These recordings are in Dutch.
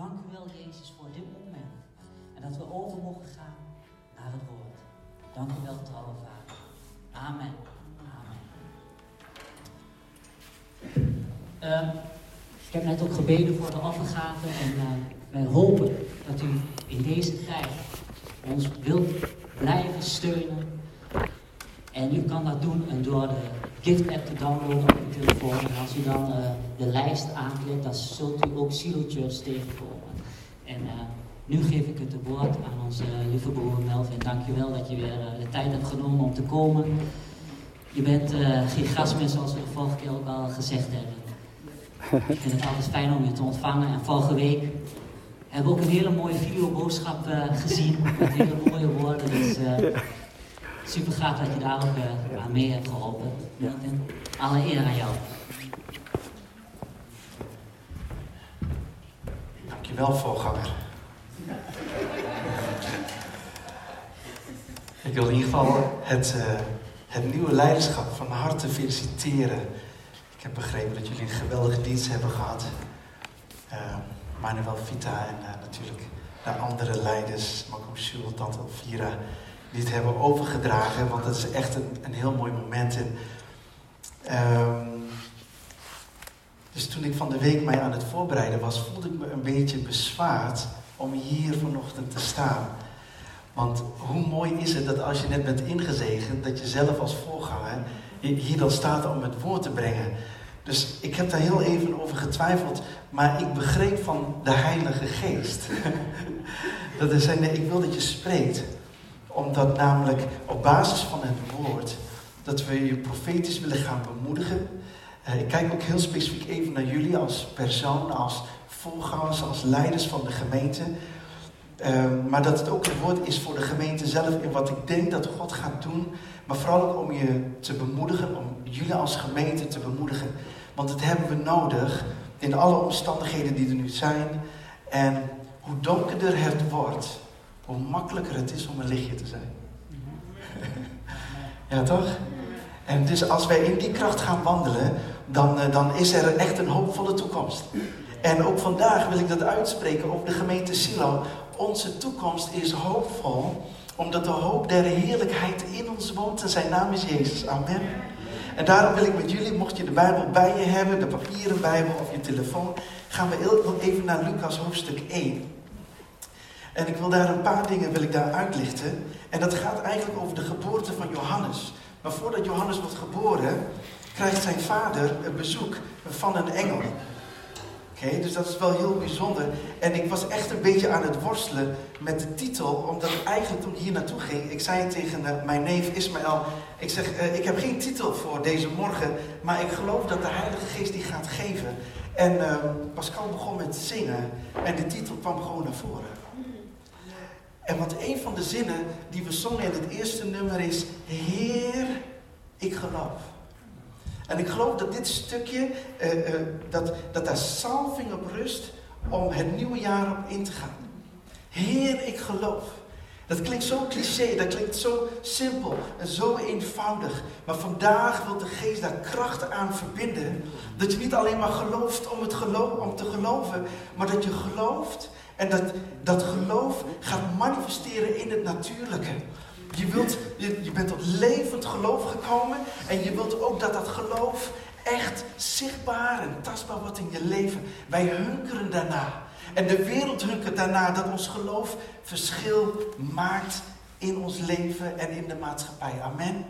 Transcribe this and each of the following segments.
Dank u wel, Jezus, voor dit moment. En dat we over mogen gaan naar het woord. Dank u wel, trouwe Vader. Amen. Amen. Ehm, ik heb net ook gebeden voor de offergave en uh, wij hopen dat u in deze tijd ons wilt blijven steunen. En u kan dat doen door de gift app te downloaden op uw telefoon. En als u dan uh, de lijst aanklikt, dan zult u ook Silo Church tegenkomen. En uh, nu geef ik het woord aan onze lieve broer Melvin. Dankjewel dat je weer de tijd hebt genomen om te komen. Je bent geen gastmeer zoals we de vorige keer ook al gezegd hebben. Ik vind het altijd fijn om je te ontvangen. En vorige week hebben we ook een hele mooie videoboodschap uh, gezien. Met hele mooie woorden. Dus super gaaf dat je daar ook uh, aan mee hebt geholpen. En alle eer aan jou. Dankjewel, voorganger. Ik wil in ieder geval het, het nieuwe leiderschap van harte feliciteren. Ik heb begrepen dat jullie een geweldige dienst hebben gehad. Uh, Manuel Vita en uh, natuurlijk de andere leiders, Marco Schul, Tante Elvira, die het hebben overgedragen. Want dat is echt een, een heel mooi moment. En, um, dus toen ik van de week mij aan het voorbereiden was, voelde ik me een beetje bezwaard om hier vanochtend te staan. Want hoe mooi is het dat als je net bent ingezegend, dat je zelf als voorganger hier dan staat om het woord te brengen. Dus ik heb daar heel even over getwijfeld, maar ik begreep van de Heilige Geest. dat er zei, nee, ik wil dat je spreekt. Omdat namelijk op basis van het woord, dat we je profetisch willen gaan bemoedigen. Uh, ik kijk ook heel specifiek even naar jullie als persoon, als voorgangers, als leiders van de gemeente. Uh, maar dat het ook een woord is voor de gemeente zelf in wat ik denk dat God gaat doen. Maar vooral ook om je te bemoedigen, om jullie als gemeente te bemoedigen. Want dat hebben we nodig in alle omstandigheden die er nu zijn. En hoe donkerder het wordt, hoe makkelijker het is om een lichtje te zijn. ja, toch? En dus als wij in die kracht gaan wandelen, dan, dan is er echt een hoopvolle toekomst. En ook vandaag wil ik dat uitspreken over de gemeente Silo. Onze toekomst is hoopvol, omdat de hoop der heerlijkheid in ons woont en zijn naam is Jezus. Amen. En daarom wil ik met jullie, mocht je de Bijbel bij je hebben, de papieren Bijbel of je telefoon, gaan we even naar Lucas hoofdstuk 1. En ik wil daar een paar dingen wil ik daar uitlichten. En dat gaat eigenlijk over de geboorte van Johannes. Maar voordat Johannes wordt geboren, krijgt zijn vader een bezoek van een engel. Oké, dus dat is wel heel bijzonder. En ik was echt een beetje aan het worstelen met de titel, omdat ik eigenlijk toen ik hier naartoe ging, ik zei tegen uh, mijn neef Ismaël, ik zeg, uh, ik heb geen titel voor deze morgen, maar ik geloof dat de Heilige Geest die gaat geven. En uh, Pascal begon met zingen en de titel kwam gewoon naar voren. En wat een van de zinnen die we zongen in het eerste nummer is, Heer, ik geloof. En ik geloof dat dit stukje, uh, uh, dat, dat daar salving op rust om het nieuwe jaar op in te gaan. Heer, ik geloof. Dat klinkt zo cliché, dat klinkt zo simpel en zo eenvoudig. Maar vandaag wil de geest daar krachten aan verbinden. Dat je niet alleen maar gelooft om, het geloof, om te geloven, maar dat je gelooft en dat dat geloof gaat manifesteren in het natuurlijke. Je, wilt, je, je bent tot levend geloof gekomen en je wilt ook dat dat geloof echt zichtbaar en tastbaar wordt in je leven. Wij hunkeren daarna. En de wereld hunkert daarna dat ons geloof verschil maakt in ons leven en in de maatschappij. Amen.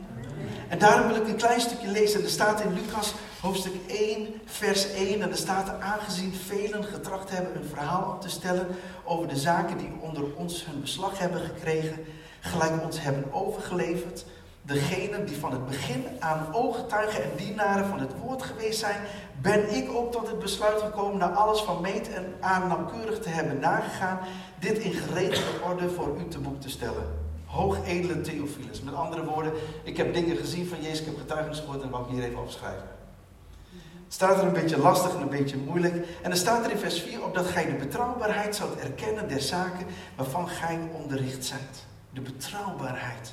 En daarom wil ik een klein stukje lezen. Er staat in Lucas hoofdstuk 1, vers 1. En er staat aangezien velen getracht hebben een verhaal op te stellen over de zaken die onder ons hun beslag hebben gekregen gelijk ons hebben overgeleverd. Degenen die van het begin aan ooggetuigen en dienaren van het woord geweest zijn, ben ik ook tot het besluit gekomen na alles van meet en aan nauwkeurig te hebben nagegaan, dit in geregelde orde voor u te boek te stellen. Hoogedele Theophilus. Met andere woorden, ik heb dingen gezien van Jezus, ik heb getuigenis gehoord en wou ik hier even opschrijven. Het staat er een beetje lastig en een beetje moeilijk. En er staat er in vers 4 op dat gij de betrouwbaarheid zoudt erkennen der zaken waarvan gij onderricht zijt de betrouwbaarheid.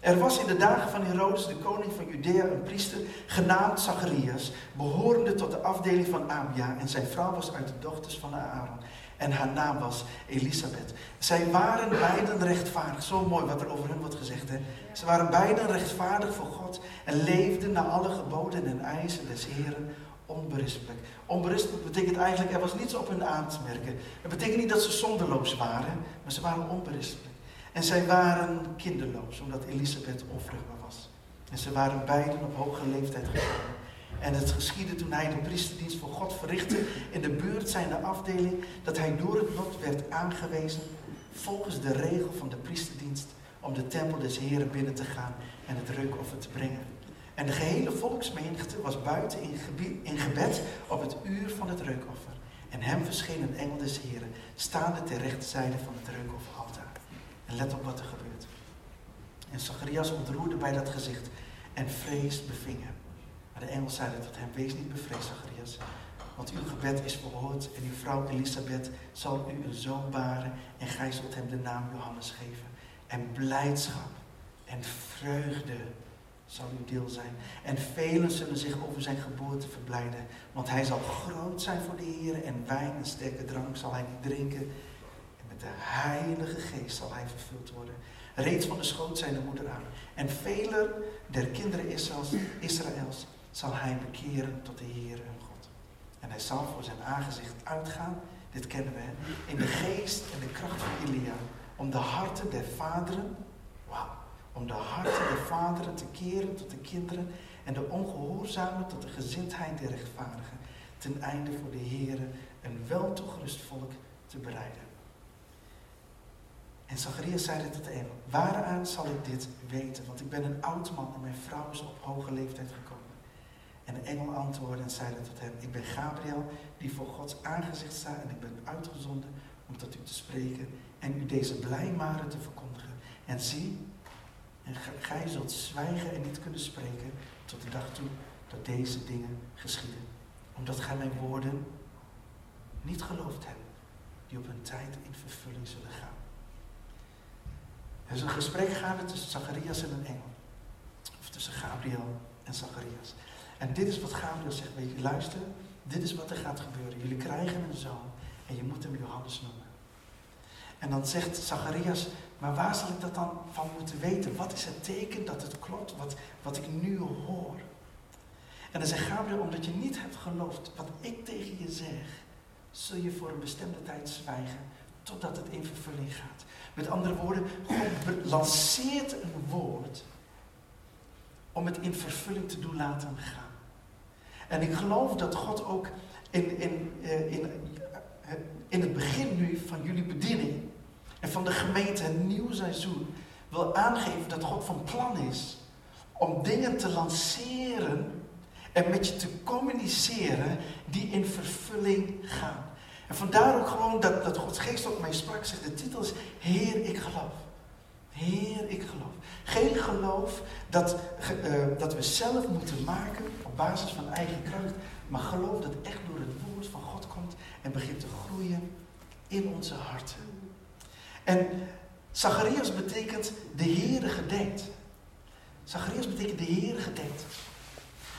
Er was in de dagen van Herodes, de koning van Judea, een priester genaamd Zacharias, behorende tot de afdeling van Abia. En zijn vrouw was uit de dochters van Aaron. En haar naam was Elisabeth. Zij waren beiden rechtvaardig. Zo mooi wat er over hen wordt gezegd. Hè? Ze waren beiden rechtvaardig voor God. En leefden naar alle geboden en eisen des Heren onberispelijk. Onberispelijk betekent eigenlijk, er was niets op hun aan te merken. Het betekent niet dat ze zonderloos waren, maar ze waren onberispelijk. En zij waren kinderloos, omdat Elisabeth onvruchtbaar was. En ze waren beiden op hoge leeftijd gekomen. En het geschiedde toen hij de priesterdienst voor God verrichtte in de buurt zijnde afdeling, dat hij door het lot werd aangewezen, volgens de regel van de priesterdienst, om de tempel des Heren binnen te gaan en het reukoffer te brengen. En de gehele volksmenigte was buiten in, gebed op het uur van het reukoffer. En hem verscheen een engel des Heren, staande ter rechterzijde van het reukofferaltaar. En let op wat er gebeurt. En Zacharias ontroerde bij dat gezicht en vrees beving hem. Maar de engel zeide tot hem, wees niet bevreesd, Zacharias, want uw gebed is verhoord en uw vrouw Elisabeth zal u een zoon baren en gij zult hem de naam Johannes geven. En blijdschap en vreugde zal uw deel zijn. En velen zullen zich over zijn geboorte verblijden. Want hij zal groot zijn voor de Heer en wijn en sterke drank zal hij niet drinken. En met de Heilige Geest zal hij vervuld worden. Reeds van de schoot zijn de moeder aan. En velen der kinderen Israëls zal hij bekeren tot de Heer hun God. En hij zal voor zijn aangezicht uitgaan, dit kennen we, in de geest en de kracht van Elia, om de harten der vaderen, wauw, om de harten der vaderen te keren tot de kinderen en de ongehoorzamen tot de gezindheid der rechtvaardigen, ten einde voor de Heere een weltoegerust volk te bereiden. En Zacharias zei tot de engel, waaraan zal ik dit weten? Want ik ben een oud man en mijn vrouw is op hoge leeftijd gekomen. En de engel antwoordde en zei tot hem, ik ben Gabriel, die voor Gods aangezicht staat en ik ben uitgezonden om tot u te spreken en u deze blijmaren te verkondigen. En zie, en gij zult zwijgen en niet kunnen spreken tot de dag toe dat deze dingen geschieden. Omdat gij mijn woorden niet geloofd hebt, die op hun tijd in vervulling zullen gaan. Er is een gesprek gaande tussen Zacharias en een engel. Of tussen Gabriel en Zacharias. En dit is wat Gabriel zegt. Weet je, luister, dit is wat er gaat gebeuren. Jullie krijgen een zoon en je moet hem Johannes noemen. En dan zegt Zacharias, maar waar zal ik dat dan van moeten weten? Wat is het teken dat het klopt, wat, wat ik nu hoor? En dan zegt Gabriel, omdat je niet hebt geloofd wat ik tegen je zeg, zul je voor een bestemde tijd zwijgen totdat het in vervulling gaat. Met andere woorden, God lanceert een woord om het in vervulling te doen laten gaan. En ik geloof dat God ook in, in, eh, in, eh, in het begin nu van jullie bediening en van de gemeente een nieuw seizoen wil aangeven dat God van plan is om dingen te lanceren en met je te communiceren die in vervulling gaan. En vandaar ook gewoon dat, dat Gods geest op mij sprak, zegt de titel is Heer, ik geloof. Heer, ik geloof. Geen geloof dat, uh, dat we zelf moeten maken op basis van eigen kracht, maar geloof dat echt door het woord van God komt en begint te groeien in onze harten. En Zacharias betekent de Heere gedenkt. Zacharias betekent de Heere gedenkt.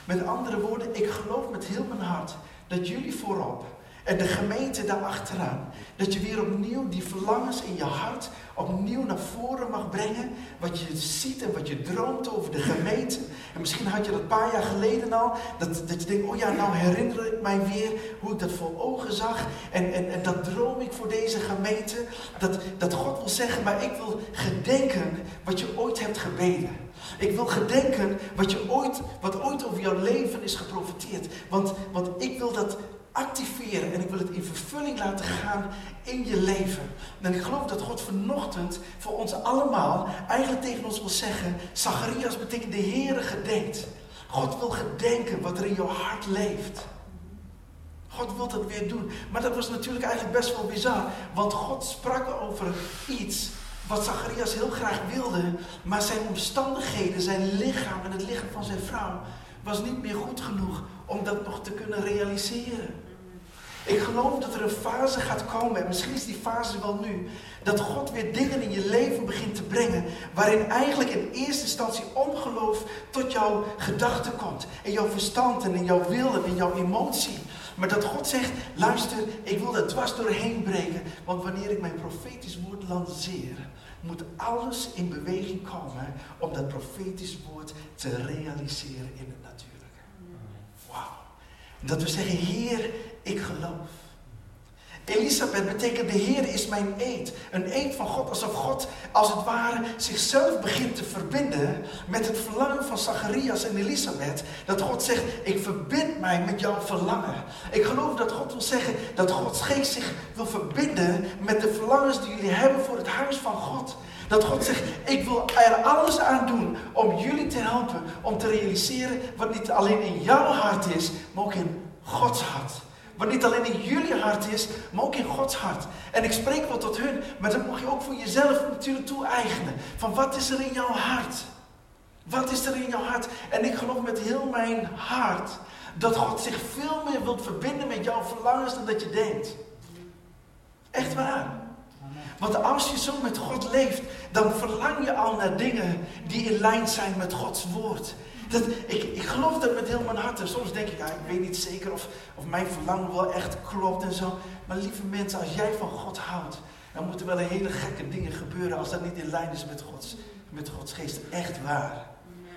Met andere woorden, ik geloof met heel mijn hart dat jullie voorop en de gemeente daarachteraan, dat je weer opnieuw die verlangens in je hart opnieuw naar voren mag brengen. Wat je ziet en wat je droomt over de gemeente. En misschien had je dat een paar jaar geleden al. Dat, dat je denkt, oh ja, nou herinner ik mij weer hoe ik dat voor ogen zag. En, en, en dat droom ik voor deze gemeente. Dat, dat God wil zeggen, maar ik wil gedenken wat je ooit hebt gebeden. Ik wil gedenken wat, je ooit, wat ooit over jouw leven is geprofiteerd. Want, want ik wil dat activeren en ik wil het in vervulling laten gaan in je leven. En ik geloof dat God vanochtend voor ons allemaal eigenlijk tegen ons wil zeggen: Zacharias betekent de Heere gedenkt. God wil gedenken wat er in jouw hart leeft. God wil dat weer doen. Maar dat was natuurlijk eigenlijk best wel bizar. Want God sprak over iets wat Zacharias heel graag wilde. Maar zijn omstandigheden, zijn lichaam en het lichaam van zijn vrouw was niet meer goed genoeg om dat nog te kunnen realiseren. Ik geloof dat er een fase gaat komen, en misschien is die fase wel nu, dat God weer dingen in je leven begint te brengen, waarin eigenlijk in eerste instantie ongeloof tot jouw gedachten komt, in jouw verstand en in jouw wil en in jouw emotie. Maar dat God zegt, luister, ik wil er dwars doorheen breken. Want wanneer ik mijn profetisch woord lanceer, moet alles in beweging komen om dat profetisch woord te realiseren in. Dat we zeggen, Heer, ik geloof. Elisabeth betekent de Heer is mijn eed. Een eed van God, alsof God als het ware zichzelf begint te verbinden met het verlangen van Zacharias en Elisabeth. Dat God zegt, ik verbind mij met jouw verlangen. Ik geloof dat God wil zeggen dat Gods geest zich wil verbinden met de verlangens die jullie hebben voor het huis van God. Dat God zegt, ik wil er alles aan doen om jullie te helpen om te realiseren wat niet alleen in jouw hart is, maar ook in Gods hart. Wat niet alleen in jullie hart is, maar ook in Gods hart. En ik spreek wel tot hun, maar dat mag je ook voor jezelf natuurlijk toe-eigenen. Van wat is er in jouw hart? Wat is er in jouw hart? En ik geloof met heel mijn hart dat God zich veel meer wilt verbinden met jouw verlangens dan dat je denkt. Echt waar. Want als je zo met God leeft, dan verlang je al naar dingen die in lijn zijn met Gods woord. Dat, ik, ik geloof dat met heel mijn hart. En soms denk ik, ja, ik weet niet zeker of, of mijn verlangen wel echt klopt en zo. Maar lieve mensen, als jij van God houdt, dan moeten wel hele gekke dingen gebeuren als dat niet in lijn is met Gods, met Gods geest. Echt waar.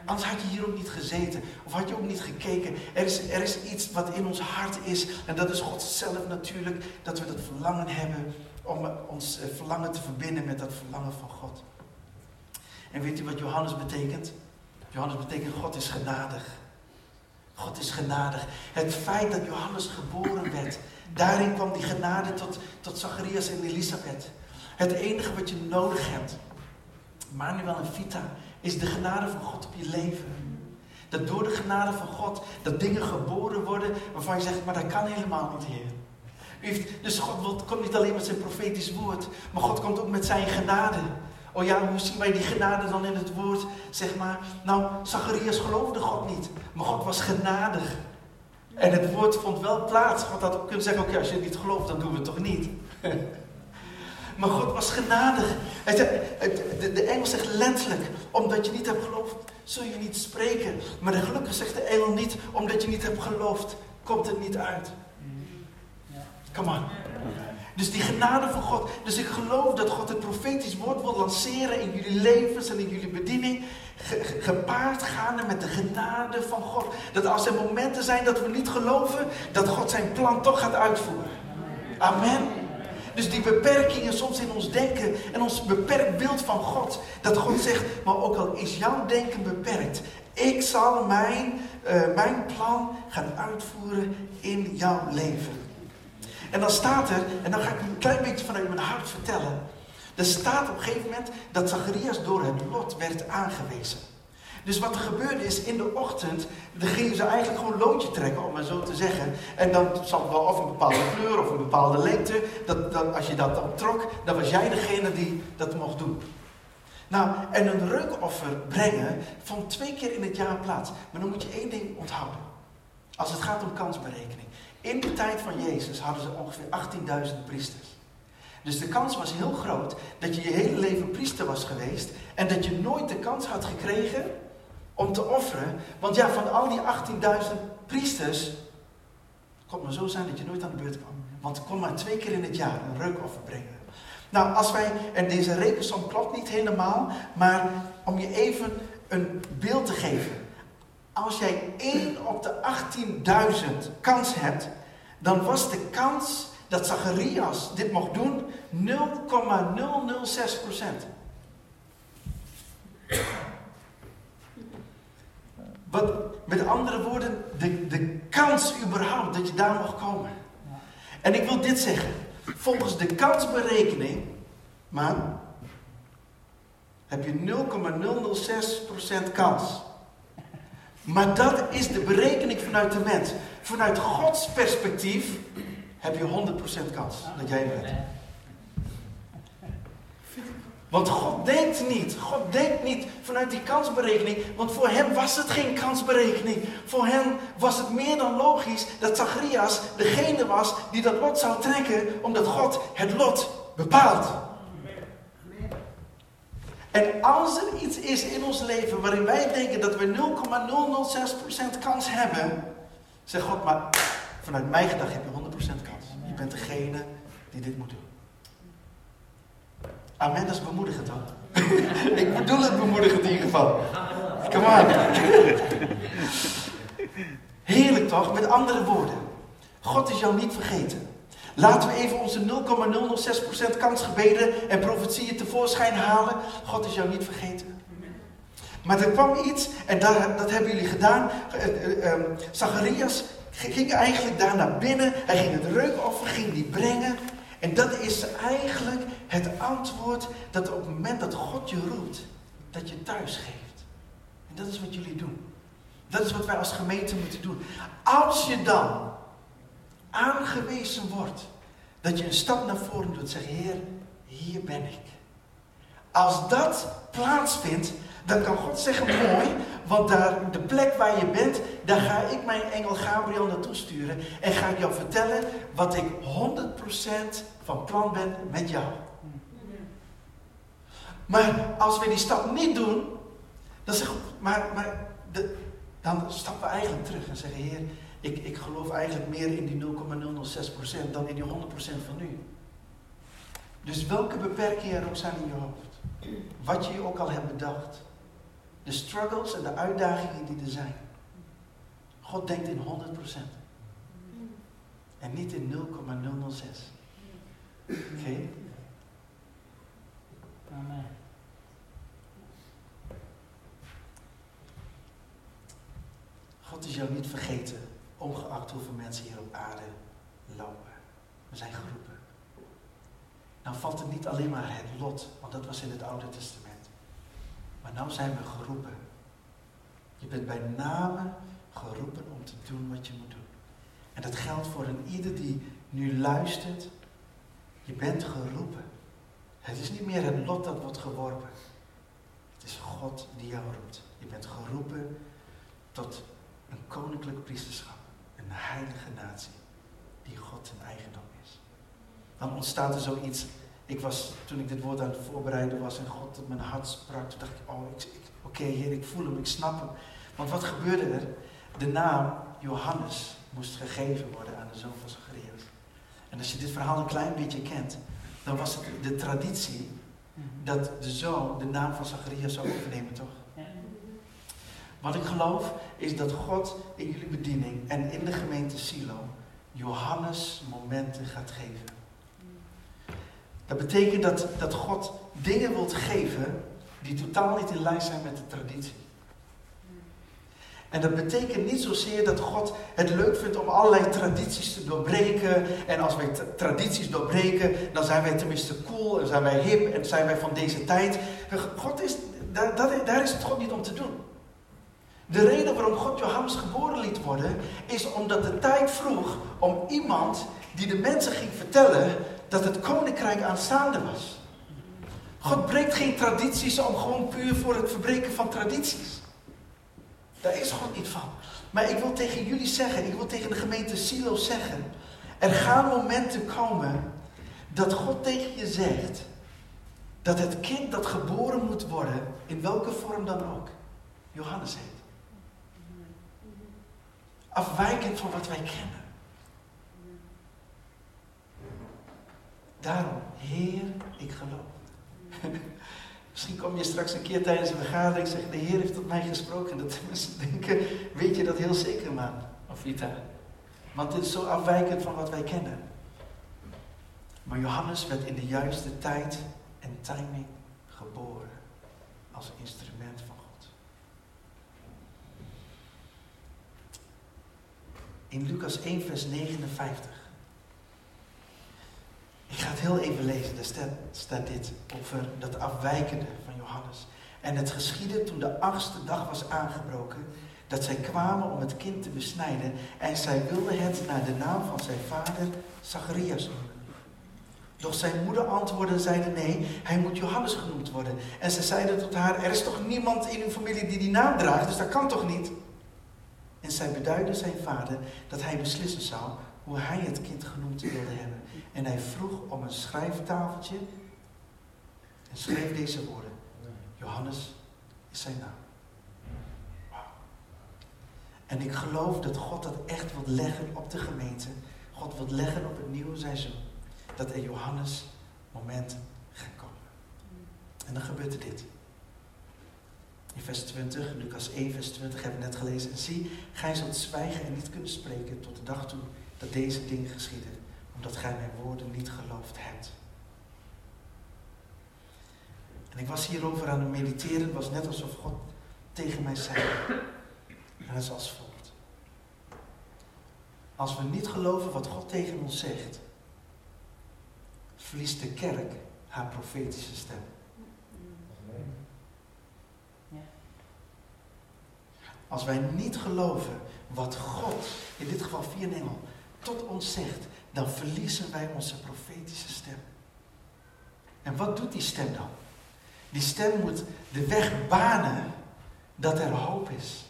Anders had je hier ook niet gezeten. Of had je ook niet gekeken. Er is, er is iets wat in ons hart is. En dat is God zelf natuurlijk. Dat we dat verlangen hebben. Om ons eh, verlangen te verbinden met dat verlangen van God. En weet u wat Johannes betekent? Johannes betekent God is genadig. God is genadig. Het feit dat Johannes geboren werd, daarin kwam die genade tot, tot Zacharias en Elisabeth. Het enige wat je nodig hebt, Manuel en Vita, is de genade van God op je leven. Dat door de genade van God, dat dingen geboren worden waarvan je zegt, maar dat kan helemaal niet, Heer. Dus God komt niet alleen met zijn profetisch woord, maar God komt ook met zijn genade. Oh ja, hoe zien wij die genade dan in het woord? Zeg maar, nou, Zacharias geloofde God niet, maar God was genadig. En het woord vond wel plaats. God had ook kunnen zeggen, oké, als je niet gelooft, dan doen we het toch niet. maar God was genadig. De, de engel zegt letterlijk, omdat je niet hebt geloofd, zul je niet spreken. Maar de gelukkig zegt de engel niet, omdat je niet hebt geloofd, komt het niet uit. Come on. Dus die genade van God. Dus ik geloof dat God het profetisch woord wil lanceren in jullie levens en in jullie bediening. gepaard gaande met de genade van God. Dat als er momenten zijn dat we niet geloven, dat God zijn plan toch gaat uitvoeren. Amen. Dus die beperkingen soms in ons denken en ons beperkt beeld van God. Dat God zegt, maar ook al is jouw denken beperkt. Ik zal mijn, uh, mijn plan gaan uitvoeren in jouw leven. En dan staat er, en dan ga ik een klein beetje vanuit mijn hart vertellen. Er staat op een gegeven moment dat Zacharias door het lot werd aangewezen. Dus wat er gebeurde is, in de ochtend, dan gingen ze eigenlijk gewoon loodje trekken, om maar zo te zeggen. En dan zat wel of een bepaalde kleur of een bepaalde lengte. Dat, dat, als je dat dan trok, dan was jij degene die dat mocht doen. Nou, en een reukoffer brengen vond twee keer in het jaar plaats. Maar dan moet je één ding onthouden. Als het gaat om kansberekening. In de tijd van Jezus hadden ze ongeveer 18.000 priesters. Dus de kans was heel groot dat je je hele leven priester was geweest en dat je nooit de kans had gekregen om te offeren. Want ja, van al die 18.000 priesters, kon maar zo zijn dat je nooit aan de beurt kwam. Want het kon maar twee keer in het jaar een reukoffer brengen. Nou, als wij, en deze rekensom klopt niet helemaal, maar om je even een beeld te geven. Als jij 1 op de 18.000 kans hebt, dan was de kans dat Zacharias dit mocht doen 0,006 procent. Wat, met andere woorden, de, de kans überhaupt dat je daar mag komen. En ik wil dit zeggen. Volgens de kansberekening, man, heb je 0,006% kans maar dat is de berekening vanuit de mens. Vanuit Gods perspectief heb je 100% kans dat jij bent. Want God denkt niet. God denkt niet vanuit die kansberekening. Want voor hem was het geen kansberekening. Voor hem was het meer dan logisch dat Zacharias degene was die dat lot zou trekken. Omdat God het lot bepaalt. En als er iets is in ons leven waarin wij denken dat we 0,006% kans hebben, zeg God maar, Vanuit mijn gedacht heb je 100% kans. Je bent degene die dit moet doen. Amen, dat is bemoedigend dan. ik bedoel het bemoedigend in ieder geval. Come on. Heerlijk toch? Met andere woorden. God is jou niet vergeten. Laten we even onze 0,006% kansgebeden en profetieën tevoorschijn halen. God is jou niet vergeten. Maar er kwam iets, en dat, dat hebben jullie gedaan. Uh, uh, Zacharias ging eigenlijk daar naar binnen. Hij ging het reukoffer, ging die brengen. En dat is eigenlijk het antwoord dat op het moment dat God je roept, dat je thuis geeft. En dat is wat jullie doen. Dat is wat wij als gemeente moeten doen. Als je dan aangewezen wordt, dat je een stap naar voren doet, zeg Heer, hier ben ik. Als dat plaatsvindt, dan kan God zeggen, mooi, want daar, de plek waar je bent, daar ga ik mijn engel Gabriel naartoe sturen. En ga ik jou vertellen wat ik 100% van plan ben met jou. Maar als we die stap niet doen, dan we, maar, maar de, dan stappen we eigenlijk terug en zeggen, Heer, ik, ik geloof eigenlijk meer in die 0,006% dan in die 100% van nu. Dus welke beperkingen er ook zijn in je hoofd, wat je je ook al hebt bedacht, de struggles en de uitdagingen die er zijn. God denkt in 100%. En niet in 0,006. Oké? Okay? Amen. God is jou niet vergeten, ongeacht hoeveel mensen hier op aarde lopen. We zijn geroepen. Nou valt het niet alleen maar het lot, want dat was in het Oude Testament. Maar nou zijn we geroepen. Je bent bij name geroepen om te doen wat je moet doen. En dat geldt voor een ieder die nu luistert. Je bent geroepen. Het is niet meer het lot dat wordt geworpen. Het is God die jou roept. Je bent geroepen tot een koninklijk priesterschap. Een heilige natie. Die God zijn eigendom is. Dan ontstaat er zoiets. Ik was, toen ik dit woord aan het voorbereiden was en God op mijn hart sprak, toen dacht ik, oh, ik, ik, oké Heer, ik voel hem, ik snap hem. Want wat gebeurde er? De naam Johannes moest gegeven worden aan de zoon van Zacharias. En als je dit verhaal een klein beetje kent, dan was het de traditie dat de zoon de naam van Zacharias zou overnemen, toch? Wat ik geloof is dat God in jullie bediening en in de gemeente Silo Johannes momenten gaat geven. Dat betekent dat, dat God dingen wilt geven die totaal niet in lijn zijn met de traditie. En dat betekent niet zozeer dat God het leuk vindt om allerlei tradities te doorbreken. En als wij tradities doorbreken, dan zijn wij tenminste cool en zijn wij hip en zijn wij van deze tijd. God is, daar, daar is het God niet om te doen. De reden waarom God Johannes geboren liet worden, is omdat de tijd vroeg om iemand die de mensen ging vertellen dat het koninkrijk aanstaande was. God breekt geen tradities om gewoon puur voor het verbreken van tradities. Daar is God niet van. Maar ik wil tegen jullie zeggen, ik wil tegen de gemeente Silo zeggen, er gaan momenten komen dat God tegen je zegt dat het kind dat geboren moet worden, in welke vorm dan ook, Johannes heet. Afwijkend van wat wij kennen. Daarom, Heer, ik geloof. Misschien kom je straks een keer tijdens een vergadering en zeggen, de Heer heeft tot mij gesproken. Dat mensen denken, weet je dat heel zeker man, of Vita? Want dit is zo afwijkend van wat wij kennen. Maar Johannes werd in de juiste tijd en timing geboren als instrument van God. In Lucas 1, vers 59. Ik ga het heel even lezen. Daar staat, dit over dat afwijkende van Johannes. En het geschiedde toen de achtste dag was aangebroken, dat zij kwamen om het kind te besnijden. En zij wilden het naar de naam van zijn vader Zacharias noemen. Doch zijn moeder antwoordde en zeide nee, hij moet Johannes genoemd worden. En ze zeiden tot haar, er is toch niemand in uw familie die die naam draagt, dus dat kan toch niet? En zij beduidde zijn vader dat hij beslissen zou hoe hij het kind genoemd wilde hebben. En hij vroeg om een schrijftafeltje en schreef deze woorden. Johannes is zijn naam. En ik geloof dat God dat echt wil leggen op de gemeente. God wil leggen op het nieuwe seizoen. Dat er Johannes momenten gaan komen. En dan gebeurt er dit. In vers 20, Lucas 1, vers 20 hebben we net gelezen. En zie, gij zult zwijgen en niet kunnen spreken tot de dag toe dat deze dingen geschieden. Omdat gij mijn woorden niet geloofd hebt. En ik was hierover aan het mediteren. Het was net alsof God tegen mij zei. En dat is als volgt. Als we niet geloven wat God tegen ons zegt, verliest de kerk haar profetische stem. Als wij niet geloven wat God, in dit geval via een engel, tot ons zegt, dan verliezen wij onze profetische stem. En wat doet die stem dan? Die stem moet de weg banen dat er hoop is.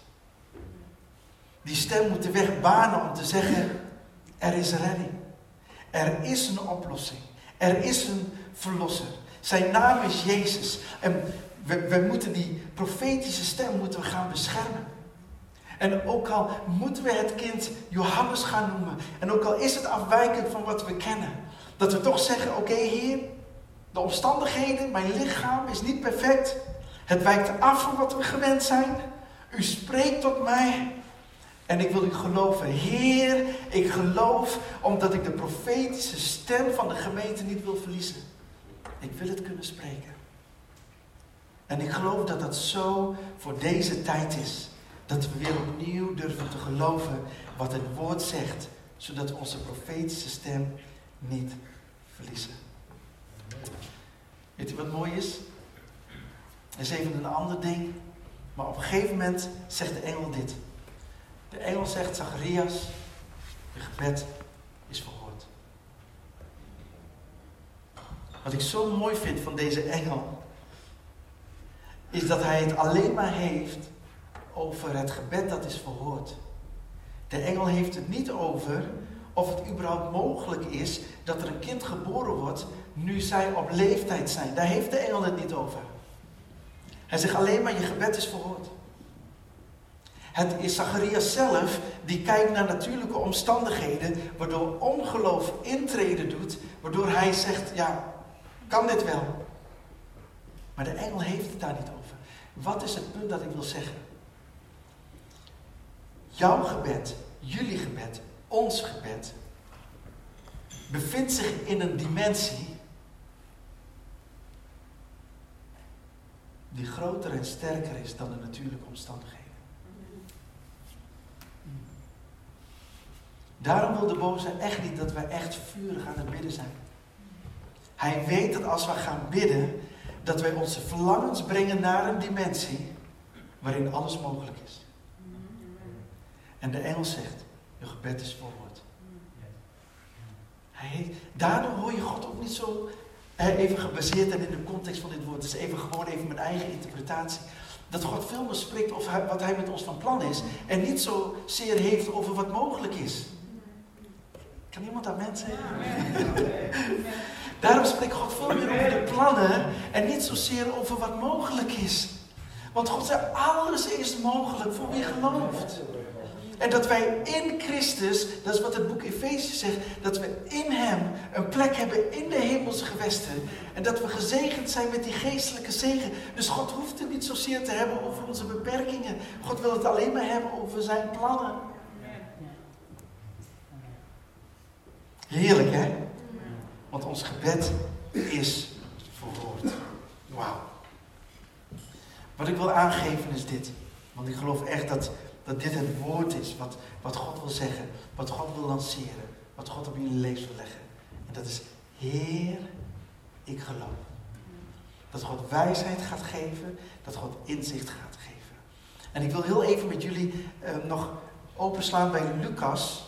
Die stem moet de weg banen om te zeggen, er is redding. Er is een oplossing. Er is een verlosser. Zijn naam is Jezus. En we, we moeten die profetische stem moeten we gaan beschermen. En ook al moeten we het kind Johannes gaan noemen. En ook al is het afwijkend van wat we kennen. Dat we toch zeggen, oké Heer, de omstandigheden, mijn lichaam is niet perfect. Het wijkt af van wat we gewend zijn. U spreekt tot mij. En ik wil u geloven. Heer, ik geloof omdat ik de profetische stem van de gemeente niet wil verliezen. Ik wil het kunnen spreken. En ik geloof dat dat zo voor deze tijd is. Dat we weer opnieuw durven te geloven wat het woord zegt. Zodat we onze profetische stem niet verliezen. Weet u wat mooi is? Er is even een ander ding. Maar op een gegeven moment zegt de engel dit. De engel zegt, Zacharias, je gebed is verhoord. Wat ik zo mooi vind van deze engel, is dat hij het alleen maar heeft over het gebed dat is verhoord. De engel heeft het niet over of het überhaupt mogelijk is dat er een kind geboren wordt nu zij op leeftijd zijn. Daar heeft de engel het niet over. Hij zegt alleen maar je gebed is verhoord. Het is Zacharias zelf die kijkt naar natuurlijke omstandigheden, waardoor ongeloof intreden doet, waardoor hij zegt, ja, kan dit wel? Maar de engel heeft het daar niet over. Wat is het punt dat ik wil zeggen? Jouw gebed, jullie gebed, ons gebed, bevindt zich in een dimensie die groter en sterker is dan de natuurlijke omstandigheden. Daarom wil de boze echt niet dat wij echt vurig aan het bidden zijn. Hij weet dat als we gaan bidden, dat wij onze verlangens brengen naar een dimensie waarin alles mogelijk is. En de engel zegt, je gebed is verhoord. Hij, daardoor hoor je God ook niet zo even gebaseerd en in de context van dit woord. Het is even gewoon even mijn eigen interpretatie. Dat God veel meer spreekt over wat hij met ons van plan is. En niet zo zeer heeft over wat mogelijk is. Kan iemand amen zeggen? Daarom spreekt God veel meer over de plannen en niet zozeer over wat mogelijk is. Want God zei, alles is mogelijk voor wie gelooft. En dat wij in Christus, dat is wat het boek Efeze zegt, dat we in Hem een plek hebben in de hemelse gewesten. En dat we gezegend zijn met die geestelijke zegen. Dus God hoeft het niet zozeer te hebben over onze beperkingen. God wil het alleen maar hebben over zijn plannen. Heerlijk hè? Want ons gebed is verhoord. Wauw. Wat ik wil aangeven is dit. Want ik geloof echt dat dat dit het woord is wat, wat God wil zeggen, wat God wil lanceren, wat God op jullie leven wil leggen. En dat is, Heer, ik geloof. Dat God wijsheid gaat geven, dat God inzicht gaat geven. En ik wil heel even met jullie eh, nog openslaan bij Lucas,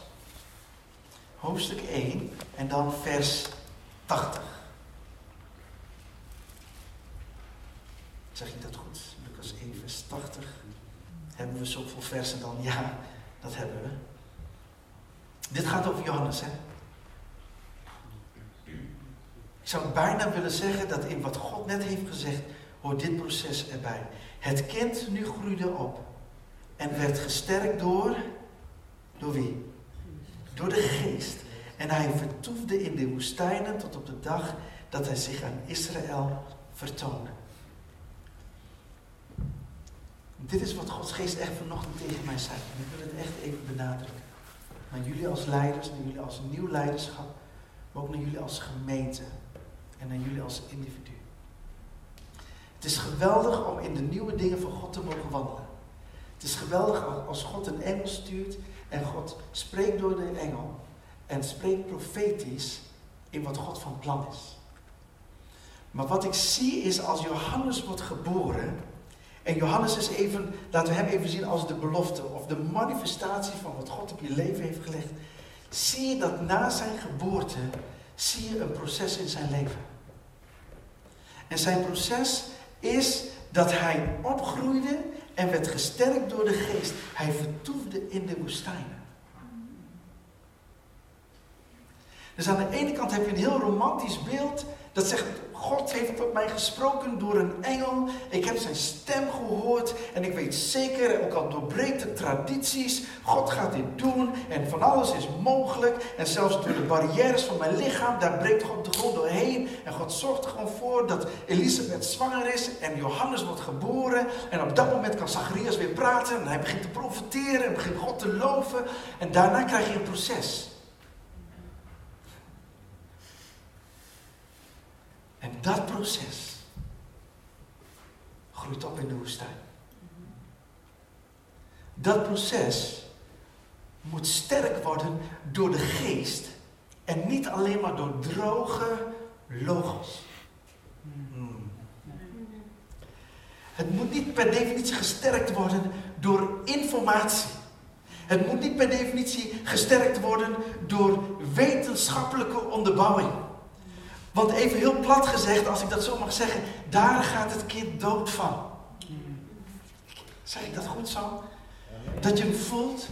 hoofdstuk 1 en dan vers 80. Zeg je dat goed? Lucas 1, vers 80. Hebben we zoveel versen dan? Ja, dat hebben we. Dit gaat over Johannes, hè? Ik zou bijna willen zeggen dat in wat God net heeft gezegd, hoort dit proces erbij. Het kind nu groeide op, en werd gesterkt door, door wie? Door de geest. En hij vertoefde in de woestijnen tot op de dag dat hij zich aan Israël vertoonde. Dit is wat Gods geest echt vanochtend tegen mij zei. En ik wil het echt even benadrukken. Naar jullie als leiders, naar jullie als nieuw leiderschap, maar ook naar jullie als gemeente en naar jullie als individu. Het is geweldig om in de nieuwe dingen van God te mogen wandelen. Het is geweldig als God een engel stuurt en God spreekt door de engel en spreekt profetisch in wat God van plan is. Maar wat ik zie is als Johannes wordt geboren, en Johannes is even, laten we hem even zien als de belofte of de manifestatie van wat God op je leven heeft gelegd. Zie je dat na zijn geboorte, zie je een proces in zijn leven. En zijn proces is dat hij opgroeide en werd gesterkt door de geest. Hij vertoefde in de woestijnen. Dus aan de ene kant heb je een heel romantisch beeld dat zegt, God heeft tot mij gesproken door een engel. Ik heb zijn stem gehoord en ik weet zeker, ook al doorbreekt de tradities, God gaat dit doen en van alles is mogelijk. En zelfs door de barrières van mijn lichaam, daar breekt God de grond doorheen. En God zorgt er gewoon voor dat Elisabeth zwanger is en Johannes wordt geboren. En op dat moment kan Zacharias weer praten en hij begint te profiteren en begint God te loven. En daarna krijg je een proces. En dat proces groeit op in de woestijn. Dat proces moet sterk worden door de geest en niet alleen maar door droge logos. Het moet niet per definitie gesterkt worden door informatie. Het moet niet per definitie gesterkt worden door wetenschappelijke onderbouwing. Want even heel plat gezegd, als ik dat zo mag zeggen, daar gaat het kind dood van. Zeg ik dat goed zo? Dat je hem voelt?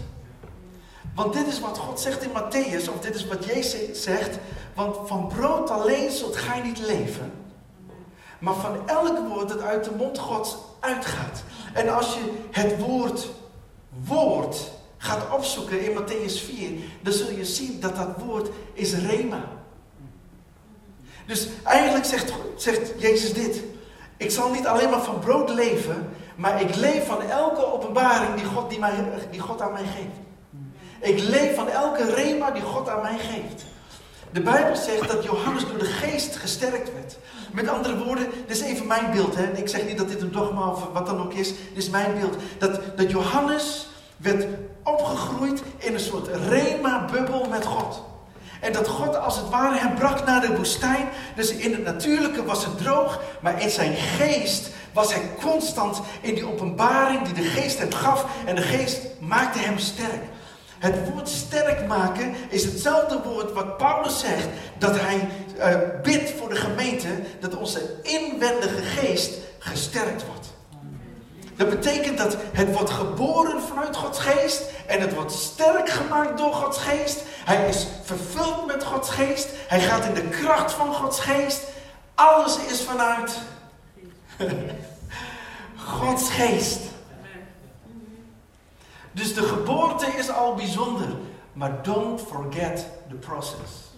Want dit is wat God zegt in Matthäus, of dit is wat Jezus zegt. Want van brood alleen zult gij niet leven. Maar van elk woord dat uit de mond Gods uitgaat. En als je het woord woord gaat opzoeken in Matthäus 4, dan zul je zien dat dat woord is rema. Dus eigenlijk zegt, zegt Jezus dit. Ik zal niet alleen maar van brood leven, maar ik leef van elke openbaring die God, die, mij, die God aan mij geeft. Ik leef van elke rema die God aan mij geeft. De Bijbel zegt dat Johannes door de geest gesterkt werd. Met andere woorden, dit is even mijn beeld. Hè? Ik zeg niet dat dit een dogma of wat dan ook is. Dit is mijn beeld. Dat, dat Johannes werd opgegroeid in een soort rema-bubbel met God. En dat God als het ware hem bracht naar de woestijn. Dus in het natuurlijke was het droog, maar in zijn geest was hij constant in die openbaring die de geest hem gaf. En de geest maakte hem sterk. Het woord sterk maken is hetzelfde woord wat Paulus zegt. Dat hij uh, bidt voor de gemeente dat onze inwendige geest gesterkt wordt. Dat betekent dat het wordt geboren vanuit Gods geest en het wordt sterk gemaakt door Gods geest. Hij is vervuld met Gods geest. Hij gaat in de kracht van Gods geest. Alles is vanuit Gods geest. Dus de geboorte is al bijzonder. Maar don't forget the process.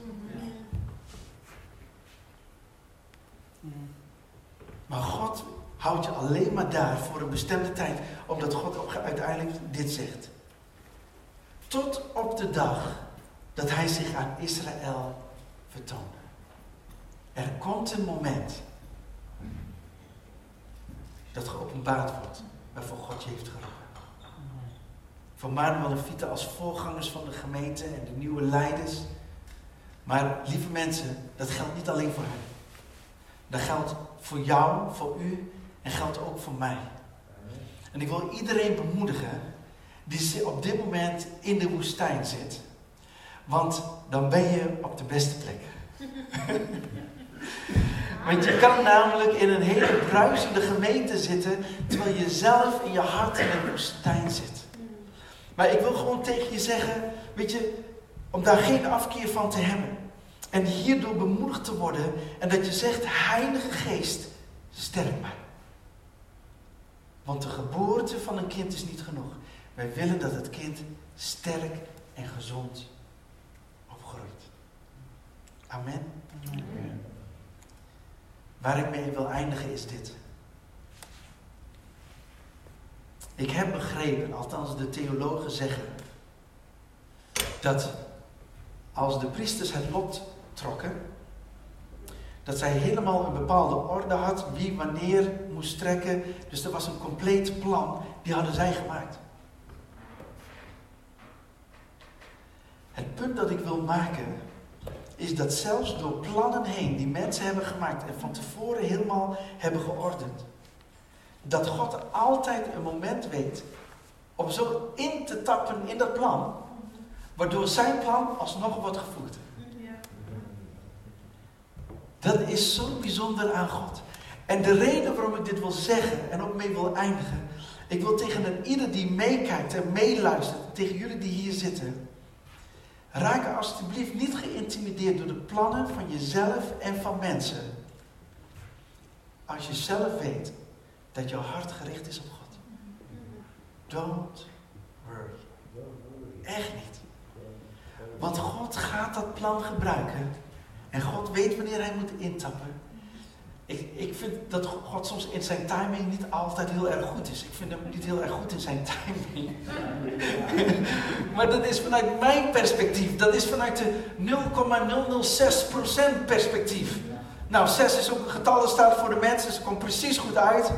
Maar God houdt je alleen maar daar voor een bestemde tijd. Omdat God uiteindelijk dit zegt. Tot op de dag dat hij zich aan Israël vertoonde. Er komt een moment dat geopenbaard wordt waarvoor God je heeft geroepen. Voor Manuel en Vita als voorgangers van de gemeente en de nieuwe leiders. Maar lieve mensen, dat geldt niet alleen voor hen. Dat geldt voor jou, voor u en geldt ook voor mij. En ik wil iedereen bemoedigen die op dit moment in de woestijn zit. Want dan ben je op de beste plek. Want je kan namelijk in een hele bruisende gemeente zitten, terwijl je zelf in je hart in een woestijn zit. Maar ik wil gewoon tegen je zeggen, weet je, om daar geen afkeer van te hebben. En hierdoor bemoedigd te worden. En dat je zegt, Heilige Geest, sterk mij. Want de geboorte van een kind is niet genoeg. Wij willen dat het kind sterk en gezond. Amen. Waar ik mee wil eindigen is dit. Ik heb begrepen, althans de theologen zeggen, dat als de priesters het lot trokken, dat zij helemaal een bepaalde orde had, wie wanneer moest trekken. Dus er was een compleet plan, die hadden zij gemaakt. Het punt dat ik wil maken, is dat zelfs door plannen heen die mensen hebben gemaakt en van tevoren helemaal hebben geordend, dat God altijd een moment weet om zo in te tappen in dat plan, waardoor zijn plan alsnog wordt gevoerd. Dat is zo bijzonder aan God. En de reden waarom ik dit wil zeggen en ook mee wil eindigen. Ik wil tegen ieder die meekijkt en meeluistert, tegen jullie die hier zitten. Raak alsjeblieft niet geïntimideerd door de plannen van jezelf en van mensen. Als je zelf weet dat jouw hart gericht is op God. Don't worry. Echt niet. Want God gaat dat plan gebruiken. En God weet wanneer hij moet intappen. Ik, ik vind dat God soms in zijn timing niet altijd heel erg goed is. Ik vind hem niet heel erg goed in zijn timing. maar dat is vanuit mijn perspectief. Dat is vanuit de 0,006% perspectief. Nou, 6 is ook een getal dat staat voor de mensen. Ze komt precies goed uit.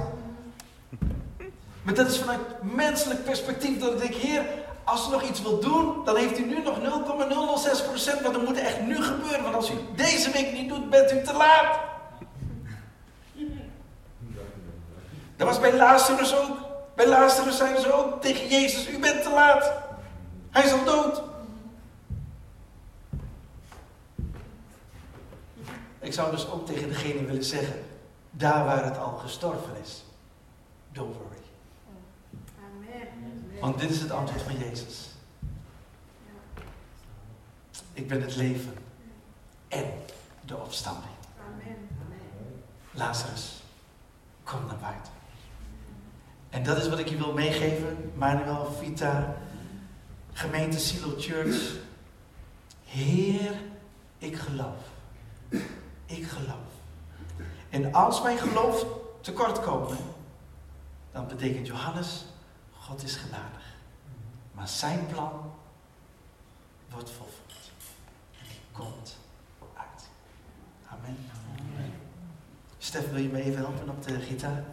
Maar dat is vanuit menselijk perspectief dat ik denk, Heer, als u nog iets wil doen, dan heeft u nu nog 0,006%. Want dat moet echt nu gebeuren. Want als u deze week niet doet, bent u te laat. Dat was bij Lazarus ook. Bij Lazarus zijn ze ook tegen Jezus, u bent te laat. Hij is al dood. Ik zou dus ook tegen degene willen zeggen, daar waar het al gestorven is, don't worry. Want dit is het antwoord van Jezus. Ik ben het leven en de opstanding. Lazarus, kom naar buiten. En dat is wat ik je wil meegeven, Manuel, Vita, gemeente Silo Church. Heer, ik geloof. Ik geloof. En als mijn geloof tekort komen, dan betekent Johannes, God is genadig. Maar zijn plan wordt volvoerd. En die komt uit. Amen. Amen. Stef, wil je me even helpen op de gitaar?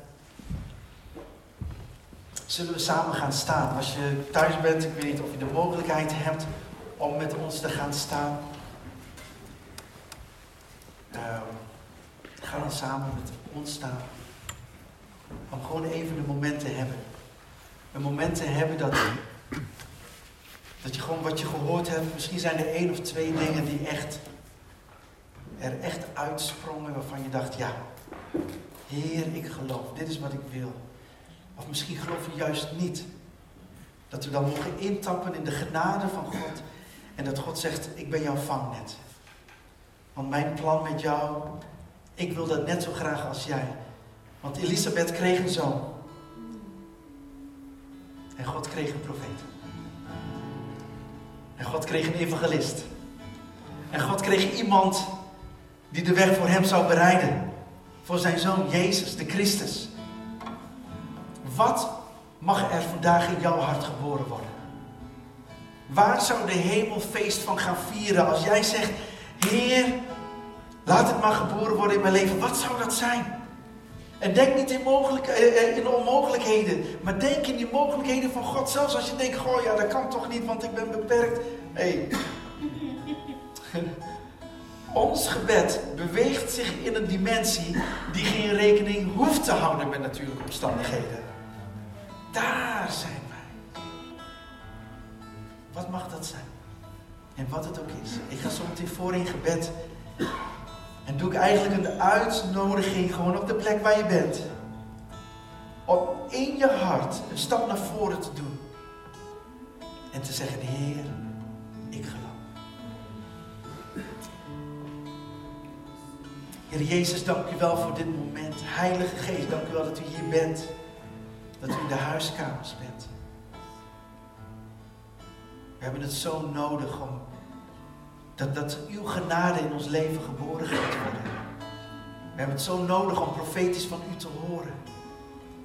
Zullen we samen gaan staan. Als je thuis bent, ik weet niet of je de mogelijkheid hebt om met ons te gaan staan. Uh, ga dan samen met ons staan. Om gewoon even een moment te hebben. Een moment te hebben dat, dat je gewoon wat je gehoord hebt, misschien zijn er één of twee dingen die echt er echt uitsprongen waarvan je dacht, ja, Heer, ik geloof, dit is wat ik wil. Of misschien geloof je juist niet. Dat we dan mogen intappen in de genade van God. En dat God zegt, ik ben jouw vangnet. Want mijn plan met jou, ik wil dat net zo graag als jij. Want Elisabeth kreeg een zoon. En God kreeg een profeet. En God kreeg een evangelist. En God kreeg iemand die de weg voor hem zou bereiden. Voor zijn zoon Jezus, de Christus. Wat mag er vandaag in jouw hart geboren worden? Waar zou de hemel feest van gaan vieren als jij zegt: Heer, laat het maar geboren worden in mijn leven? Wat zou dat zijn? En denk niet in, mogelijk, eh, eh, in onmogelijkheden, maar denk in die mogelijkheden van God. Zelfs als je denkt: Goh, ja, dat kan toch niet, want ik ben beperkt. Hey. Ons gebed beweegt zich in een dimensie die geen rekening hoeft te houden met natuurlijke omstandigheden. Daar zijn wij. Wat mag dat zijn? En wat het ook is. Ik ga meteen voor in gebed. En doe ik eigenlijk een uitnodiging gewoon op de plek waar je bent. Om in je hart een stap naar voren te doen. En te zeggen, Heer, ik geloof. Heer Jezus, dank u wel voor dit moment. Heilige Geest, dank u wel dat u hier bent dat u in de huiskamers bent. hebben het zo nodig om dat, dat uw genade in ons leven geboren gaat worden. We hebben het zo nodig om profetisch van u te horen.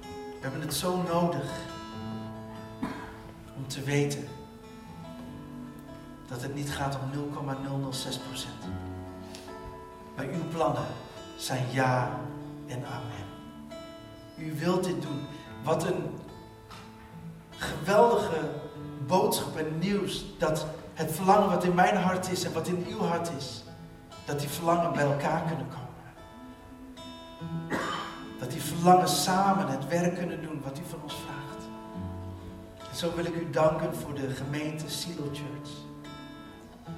We hebben het zo nodig om te weten dat het niet gaat om 0,006% Maar uw plannen zijn ja en amen. U wilt dit doen. Wat een geweldige boodschap en nieuws dat het verlangen wat in mijn hart is en wat in uw hart is, dat die verlangen bij elkaar kunnen komen. Dat die verlangen samen het werk kunnen doen wat u van ons vraagt. En zo wil ik u danken voor de gemeente Silo Church.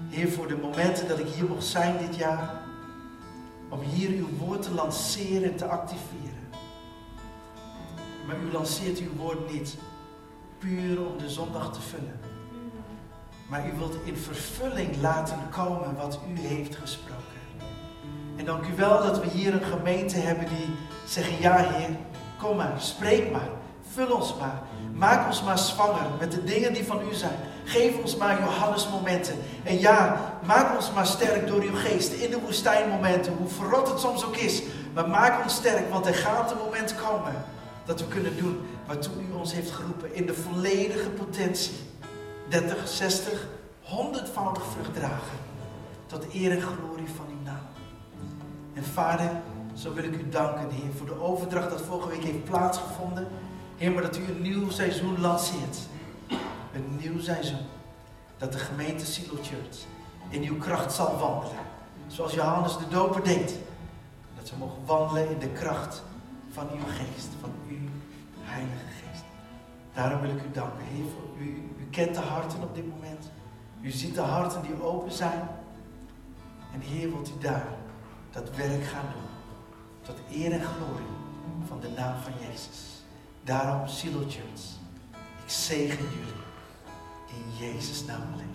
Heer, voor de momenten dat ik hier mocht zijn dit jaar. Om hier uw woord te lanceren en te activeren. Maar u lanceert uw woord niet puur om de zondag te vullen. Maar u wilt in vervulling laten komen wat u heeft gesproken. En dank u wel dat we hier een gemeente hebben die zeggen, ja Heer, kom maar, spreek maar, vul ons maar. Maak ons maar zwanger met de dingen die van u zijn. Geef ons maar Johannes momenten. En ja, maak ons maar sterk door uw geest in de woestijnmomenten, hoe verrot het soms ook is. Maar maak ons sterk, want er gaat een moment komen dat we kunnen doen waartoe u ons heeft geroepen in de volledige potentie. 30, 60, 100voudig vrucht dragen. Tot eer en glorie van uw naam. En vader, zo wil ik u danken, Heer, voor de overdracht dat vorige week heeft plaatsgevonden. Heer, maar dat u een nieuw seizoen lanceert. Een nieuw seizoen. Dat de gemeente Silo Church in uw kracht zal wandelen. Zoals Johannes de Doper deed. Dat ze mogen wandelen in de kracht van uw geest, van uw Heilige Geest. Daarom wil ik u danken, Heer, voor u. U kent de harten op dit moment. U ziet de harten die open zijn. En Heer, wilt u daar dat werk gaan doen. Tot eer en glorie van de naam van Jezus. Daarom, Silo Church, ik zegen jullie in Jezus' naam alleen.